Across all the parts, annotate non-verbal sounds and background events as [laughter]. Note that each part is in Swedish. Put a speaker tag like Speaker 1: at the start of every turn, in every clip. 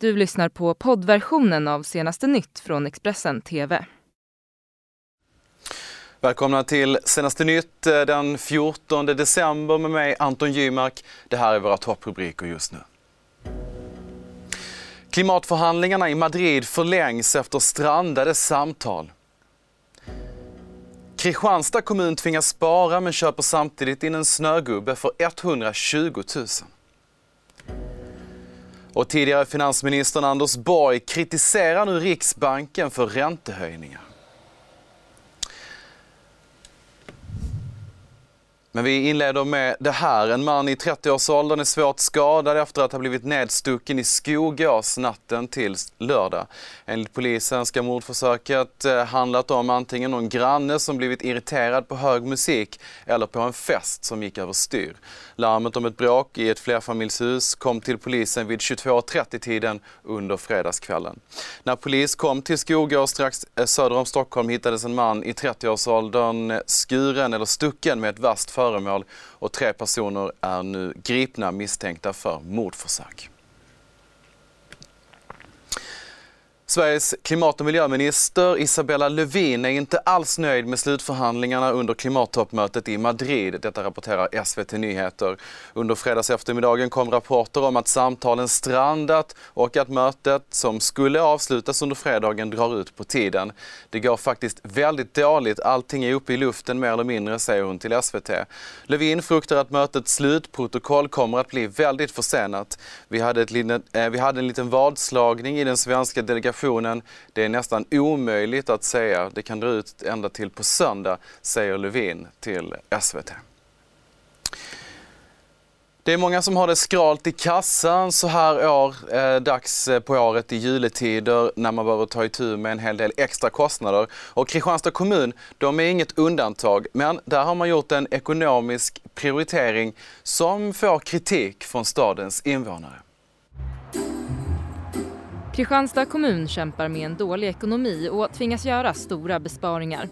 Speaker 1: Du lyssnar på poddversionen av senaste nytt från Expressen TV.
Speaker 2: Välkomna till senaste nytt eh, den 14 december med mig Anton Gymark. Det här är våra topprubriker just nu. Klimatförhandlingarna i Madrid förlängs efter strandade samtal. Kristianstad kommun tvingas spara men köper samtidigt in en snögubbe för 120 000. Och tidigare finansministern Anders Borg kritiserar nu Riksbanken för räntehöjningar. Men vi inleder med det här. En man i 30-årsåldern är svårt skadad efter att ha blivit nedstucken i Skogås natten till lördag. Enligt polisen ska mordförsöket eh, handlat om antingen någon granne som blivit irriterad på hög musik eller på en fest som gick överstyr. Larmet om ett bråk i ett flerfamiljshus kom till polisen vid 22.30-tiden under fredagskvällen. När polis kom till Skogås strax eh, söder om Stockholm hittades en man i 30-årsåldern eh, skuren eller stucken med ett vasst föremål och tre personer är nu gripna misstänkta för mordförsök. Sveriges klimat och miljöminister Isabella Lövin är inte alls nöjd med slutförhandlingarna under klimattoppmötet i Madrid. Detta rapporterar SVT Nyheter. Under fredags eftermiddagen kom rapporter om att samtalen strandat och att mötet som skulle avslutas under fredagen drar ut på tiden. Det går faktiskt väldigt dåligt. Allting är uppe i luften mer eller mindre, säger hon till SVT. Lövin fruktar att mötets slutprotokoll kommer att bli väldigt försenat. Vi hade, ett eh, vi hade en liten vadslagning i den svenska delegationen situationen. Det är nästan omöjligt att säga. Det kan dra ut ända till på söndag, säger Lövin till SVT. Det är många som har det skralt i kassan så här år, eh, dags eh, på året i juletider när man behöver ta itu med en hel del extra kostnader. Och Kristianstad kommun, de är inget undantag, men där har man gjort en ekonomisk prioritering som får kritik från stadens invånare.
Speaker 1: Kristianstad kommun kämpar med en dålig ekonomi och tvingas göra stora besparingar.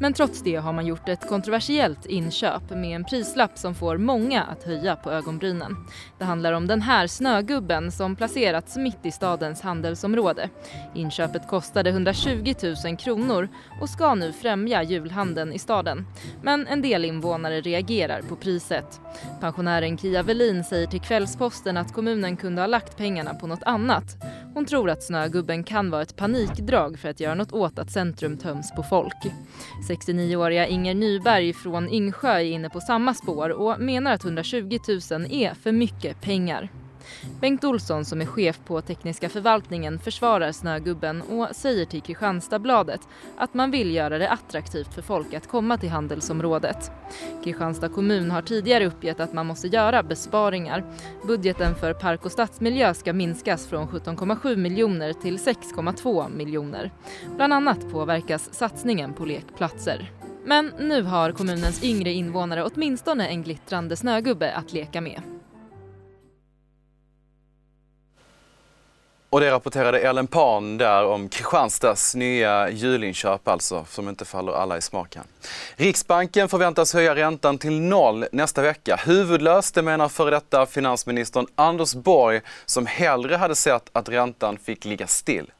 Speaker 1: Men trots det har man gjort ett kontroversiellt inköp med en prislapp som får många att höja på ögonbrynen. Det handlar om den här snögubben som placerats mitt i stadens handelsområde. Inköpet kostade 120 000 kronor och ska nu främja julhandeln i staden. Men en del invånare reagerar på priset. Pensionären Kia Velin säger till Kvällsposten att kommunen kunde ha lagt pengarna på något annat. Hon tror att snögubben kan vara ett panikdrag för att göra något åt att centrum töms på folk. 69-åriga Inger Nyberg från Yngsjö är inne på samma spår och menar att 120 000 är för mycket pengar. Bengt Olsson som är chef på tekniska förvaltningen försvarar Snögubben och säger till Kristianstadsbladet att man vill göra det attraktivt för folk att komma till handelsområdet. Kristianstad kommun har tidigare uppgett att man måste göra besparingar. Budgeten för park och stadsmiljö ska minskas från 17,7 miljoner till 6,2 miljoner. Bland annat påverkas satsningen på lekplatser. Men nu har kommunens yngre invånare åtminstone en glittrande snögubbe att leka med.
Speaker 2: Och det rapporterade Ellen Pan där om Kristianstads nya julinköp alltså, som inte faller alla i smaken. Riksbanken förväntas höja räntan till noll nästa vecka. Huvudlöst, det menar före detta finansministern Anders Borg som hellre hade sett att räntan fick ligga still.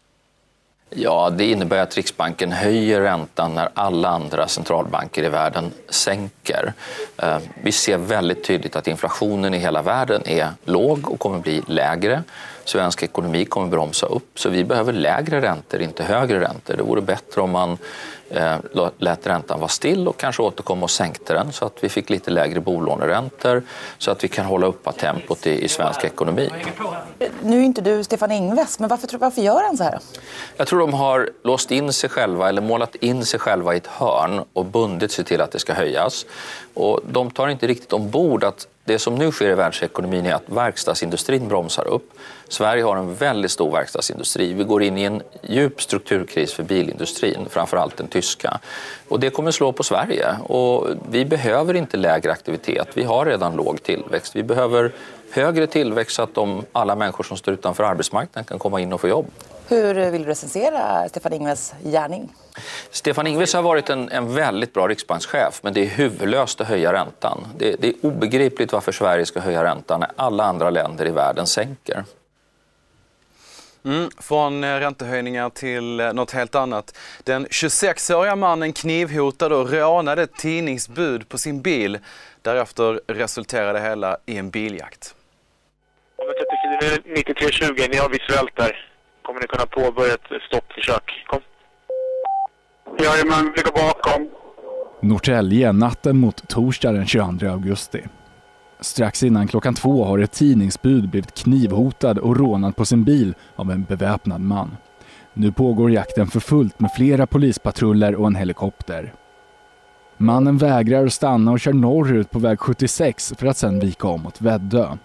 Speaker 3: Ja, det innebär att Riksbanken höjer räntan när alla andra centralbanker i världen sänker. Eh, vi ser väldigt tydligt att inflationen i hela världen är låg och kommer bli lägre. Svensk ekonomi kommer bromsa upp, så vi behöver lägre räntor, inte högre räntor. Det vore bättre om man eh, lät räntan vara still och kanske återkom och sänkte den så att vi fick lite lägre bolåneräntor så att vi kan hålla uppe tempot i, i svensk ekonomi.
Speaker 4: Nu är inte du Stefan Ingves, men varför, varför gör han så här?
Speaker 3: Jag tror de har låst in sig själva eller målat in sig själva i ett hörn och bundit sig till att det ska höjas. Och de tar inte riktigt ombord att det som nu sker i världsekonomin är att verkstadsindustrin bromsar upp. Sverige har en väldigt stor verkstadsindustri. Vi går in i en djup strukturkris för bilindustrin, framförallt den tyska. Och det kommer slå på Sverige. Och vi behöver inte lägre aktivitet. Vi har redan låg tillväxt. Vi behöver högre tillväxt så att de, alla människor som står utanför arbetsmarknaden kan komma in och få jobb.
Speaker 4: Hur vill du recensera Stefan Ingves gärning?
Speaker 3: Stefan Ingves har varit en, en väldigt bra riksbankschef men det är huvudlöst att höja räntan. Det, det är obegripligt varför Sverige ska höja räntan när alla andra länder i världen sänker.
Speaker 2: Mm, från eh, räntehöjningar till eh, något helt annat. Den 26-åriga mannen knivhotade och rånade ett tidningsbud på sin bil. Därefter resulterade det hela i en biljakt.
Speaker 5: 9320, ni har visuellt där. Kommer ni kunna påbörja ett stoppförsök? Kom. Jajamän, vi går bakom.
Speaker 6: Norrtälje natten mot torsdag den 22 augusti. Strax innan klockan två har ett tidningsbud blivit knivhotad och rånad på sin bil av en beväpnad man. Nu pågår jakten för fullt med flera polispatruller och en helikopter. Mannen vägrar att stanna och kör norrut på väg 76 för att sedan vika om mot Väddö.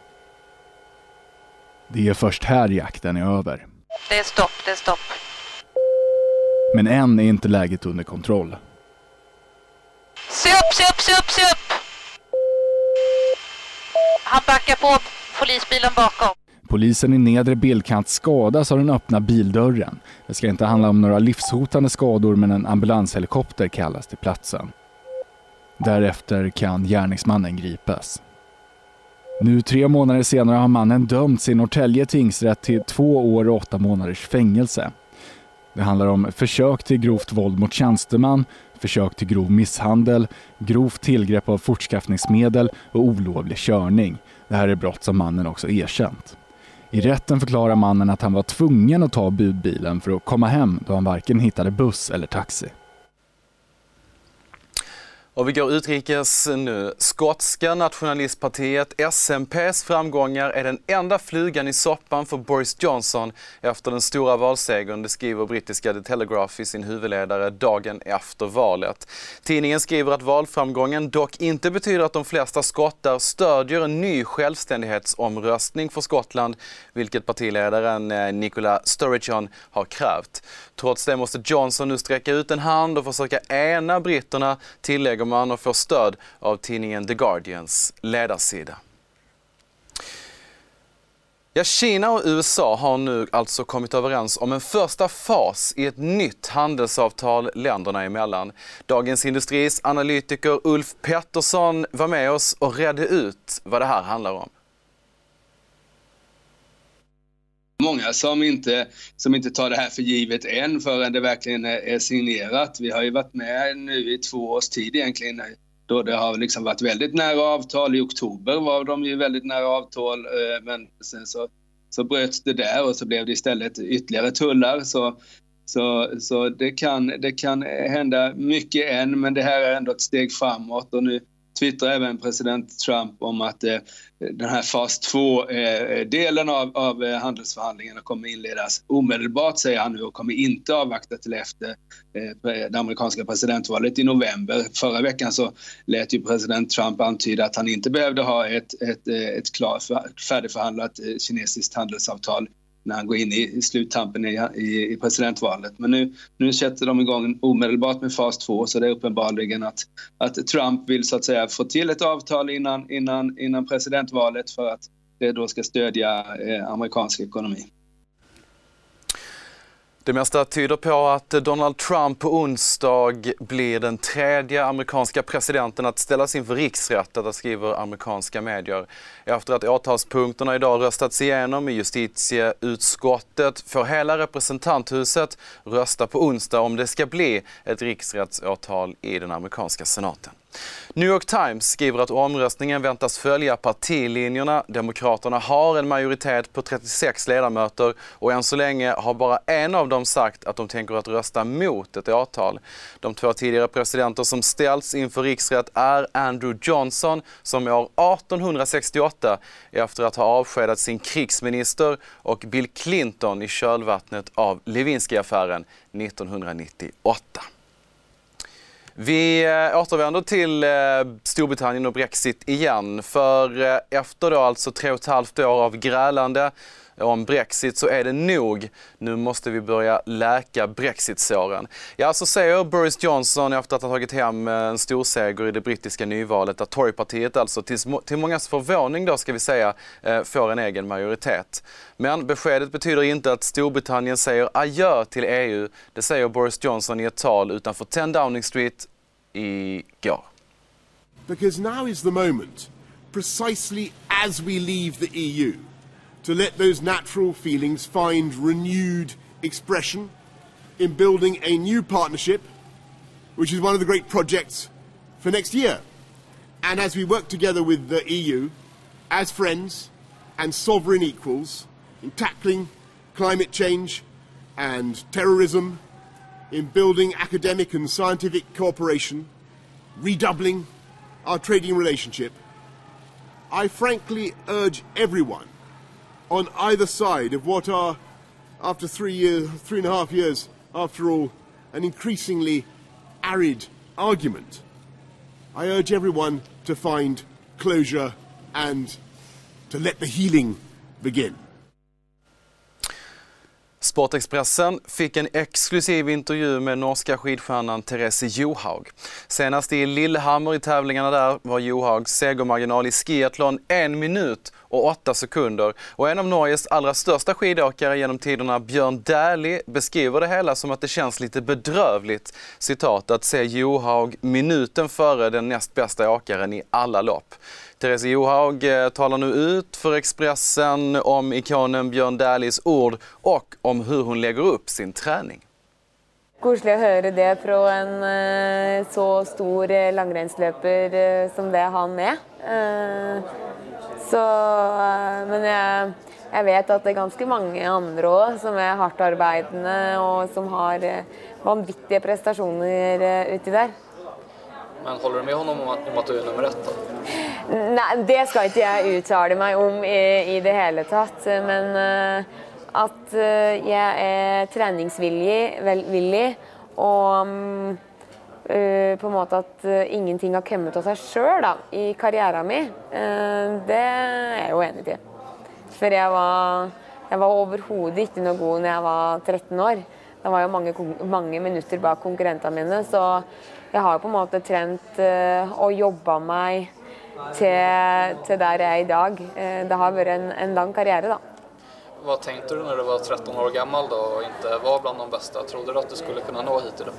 Speaker 6: Det är först här jakten är över.
Speaker 7: Det är stopp, det är stopp.
Speaker 6: Men än är inte läget under kontroll.
Speaker 7: Se upp, se upp, se upp, se upp! Han backar på polisbilen bakom.
Speaker 6: Polisen i nedre bildkant skadas av den öppna bildörren. Det ska inte handla om några livshotande skador men en ambulanshelikopter kallas till platsen. Därefter kan gärningsmannen gripas. Nu tre månader senare har mannen dömts i Norrtälje tingsrätt till två år och åtta månaders fängelse. Det handlar om försök till grovt våld mot tjänsteman, försök till grov misshandel, grovt tillgrepp av fortskaffningsmedel och olovlig körning. Det här är brott som mannen också erkänt. I rätten förklarar mannen att han var tvungen att ta budbilen för att komma hem då han varken hittade buss eller taxi.
Speaker 2: Och vi går utrikes nu. Skotska nationalistpartiet SNPs framgångar är den enda flugan i soppan för Boris Johnson efter den stora valsegern, det skriver brittiska The Telegraph i sin huvudledare dagen efter valet. Tidningen skriver att valframgången dock inte betyder att de flesta skottar stödjer en ny självständighetsomröstning för Skottland, vilket partiledaren eh, Nicola Sturgeon har krävt. Trots det måste Johnson nu sträcka ut en hand och försöka ena britterna, tillägger man och får stöd av tidningen The Guardians ledarsida. Ja, Kina och USA har nu alltså kommit överens om en första fas i ett nytt handelsavtal länderna emellan. Dagens Industris analytiker Ulf Pettersson var med oss och redde ut vad det här handlar om.
Speaker 8: Många som inte, som inte tar det här för givet än förrän det verkligen är, signerat. Vi har ju varit med nu i två års tid egentligen då det har liksom varit väldigt nära avtal. I oktober var de ju väldigt nära avtal eh, men sen så, så bröts det där och så blev det istället ytterligare tullar. Så, så, så det, kan, det kan hända mycket än men det här är ändå ett steg framåt och nu twittrar även president Trump om att eh, den här fas 2-delen eh, av, av eh, handelsförhandlingarna kommer inledas omedelbart, säger han nu, och kommer inte avvakta till efter eh, eh, det amerikanska presidentvalet i november. Förra veckan så lät ju president Trump antyda att han inte behövde ha ett, ett, eh, ett klar, färdigförhandlat kinesiskt handelsavtal när han går in i, sluttampen i, i, i, presidentvalet. Men nu, nu sätter de igång omedelbart med fas 2 så det är uppenbarligen att, att Trump vill så att säga få till ett avtal innan, innan, innan presidentvalet för att det då ska stödja eh, amerikansk ekonomi.
Speaker 2: Det mesta tyder på att Donald Trump på onsdag blir den tredje amerikanska presidenten att ställas inför riksrätt, detta skriver amerikanska medier. Efter att åtalspunkterna idag röstats igenom i justitieutskottet får hela representanthuset rösta på onsdag om det ska bli ett riksrättsåtal i den amerikanska senaten. New York Times skriver att omröstningen väntas följa partilinjerna. Demokraterna har en majoritet på 36 ledamöter och än så länge har bara en av de sagt att de tänker att rösta mot ett åtal. De två tidigare presidenter som ställts inför riksrätt är Andrew Johnson som år 1868 efter att ha avskedat sin krigsminister och Bill Clinton i kölvattnet av Lewinsky-affären 1998. Vi eh, återvänder till eh, Storbritannien och Brexit igen. För eh, efter då alltså tre och ett halvt år av grälande om Brexit så är det nog. Nu måste vi börja läka Brexitsåren. Ja, så säger Boris Johnson efter att ha tagit hem en storseger i det brittiska nyvalet att Torypartiet alltså till, till mångas förvåning då ska vi säga eh, får en egen majoritet. Men beskedet betyder inte att Storbritannien säger adjö till EU. Det säger Boris Johnson i ett tal utanför 10 Downing Street igår.
Speaker 9: Because now is the moment, precisely as we leave the EU, to let those natural feelings find renewed expression in building a new partnership, which is one of the great projects for next year. And as we work together with the EU, as friends and sovereign equals, in tackling climate change and terrorism, in building academic and scientific cooperation, redoubling our trading relationship, I frankly urge everyone on either side of what are, after three years, three and a half years, after all, an increasingly arid argument. I urge everyone to find closure and to let the healing begin.
Speaker 2: Sportexpressen fick en exklusiv intervju med norska skidstjärnan Therese Johaug. Senast i Lillehammer i tävlingarna där var Johaugs segermarginal i skiathlon en minut och 8 sekunder. Och en av Norges allra största skidåkare genom tiderna, Björn Dählie, beskriver det hela som att det känns lite bedrövligt, citat, att se Johaug minuten före den näst bästa åkaren i alla lopp. Therese Johaug eh, talar nu ut för Expressen om ikonen Björn Dählies ord och om hur hon lägger upp sin träning.
Speaker 10: Koselig å høre det fra en eh, så stor eh, langrennsløper eh, som det han er. Så, men jeg, jeg, vet at det er ganske mange andre òg som er hardtarbeidende og som har vanvittige prestasjoner uti der.
Speaker 11: Men håller du med honom om att, om att du är nummer ett? Då?
Speaker 10: Nej, det ska inte jag uttala mig om i, i det hela tatt. Men att jag är träningsvillig villig, och Eh, på en måte att eh, ingenting har kommit av sig sjøl i karriären min, eh, det är jeg ju enig i. For jag var, jag var overhodet inte noe god när jag var 13 år. Det var ju många, mange minuter bak konkurrenterna mine, så jag har på en måte trent jobba jobbat mig till, till där jag är idag. Eh, det har varit en, en lång karriär. da.
Speaker 11: Vad tänkte du när du var 13 år gammal då och inte var bland de bästa? Trodde du att du skulle kunna nå hit idag?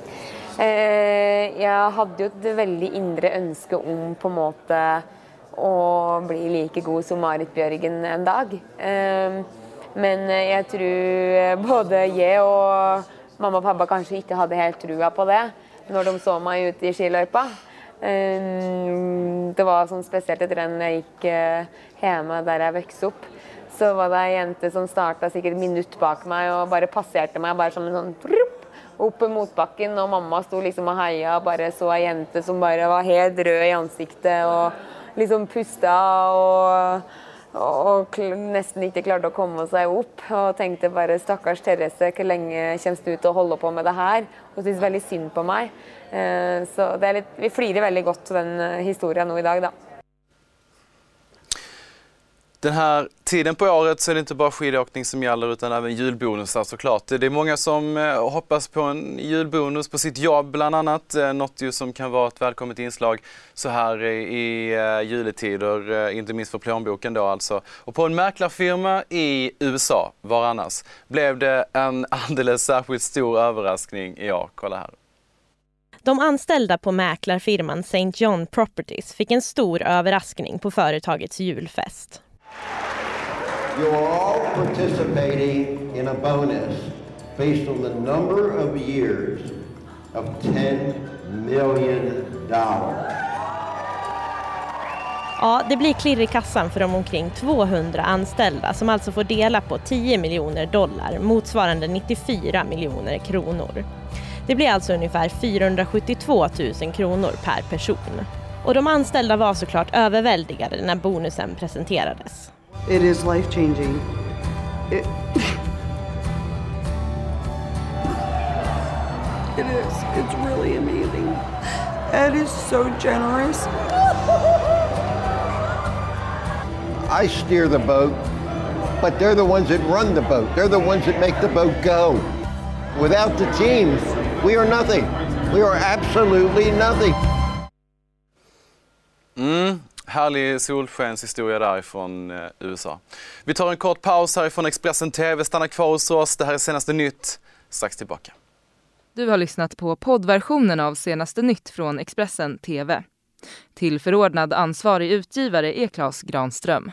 Speaker 10: Eh, jag hade ju ett väldigt inre önskan om på måte att bli lika god som Marit Bjørgen en dag. Eh, men jag tror både jag och mamma och pappa kanske inte hade helt trua på det när de såg mig ute i skiløypa. Ehm, det var sånn spesielt etter den jeg gikk eh, hjemme der jeg vokste opp. Så var det ei jente som starta sikkert et minutt bak meg og bare passerte meg bare som en sånn Opp opp motbacken Og mamma sto liksom og heia og bare så ei jente som bare var helt rød i ansiktet og liksom pusta og og nesten ikke klarte å komme seg opp. Og tenkte bare stakkars Therese, hvor lenge kommer du til å holde på med det her? Hun syntes veldig synd på meg. Eh, det så litt, vi flirer väldigt gott den historien historien nu idag. Då.
Speaker 2: Den här tiden på året så är det inte bara skidåkning som gäller utan även julbonusar såklart. Det är många som eh, hoppas på en julbonus på sitt jobb bland annat. Eh, något ju som kan vara ett välkommet inslag så här i eh, juletider, inte minst för plånboken då alltså. Och på en mäklarfirma i USA, var annars, blev det en [laughs] alldeles särskilt stor överraskning i år. Kolla här.
Speaker 12: De anställda på mäklarfirman St. John Properties fick en stor överraskning på företagets julfest.
Speaker 13: You're all participating in a bonus based on the number of years of 10 million.
Speaker 12: Ja, det blir klirr i kassan för de omkring 200 anställda som alltså får dela på 10 miljoner dollar motsvarande 94 miljoner kronor. Det blir alltså ungefär 472 000 kronor per person. Och de anställda var såklart överväldigade när bonusen presenterades.
Speaker 14: It is life changing. It... [laughs] It is. It's really amazing. Ed is so generous.
Speaker 13: I steer the boat, but they're the ones that run the boat. They're the ones that make the boat go. Without the team, we are nothing. We are absolutely nothing.
Speaker 2: Mm, härlig solskenshistoria därifrån eh, USA. Vi tar en kort paus härifrån Expressen TV. Stanna kvar hos oss. Det här är Senaste Nytt. Strax tillbaka.
Speaker 1: Du har lyssnat på poddversionen av Senaste Nytt från Expressen TV. Till förordnad ansvarig utgivare är Klas Granström.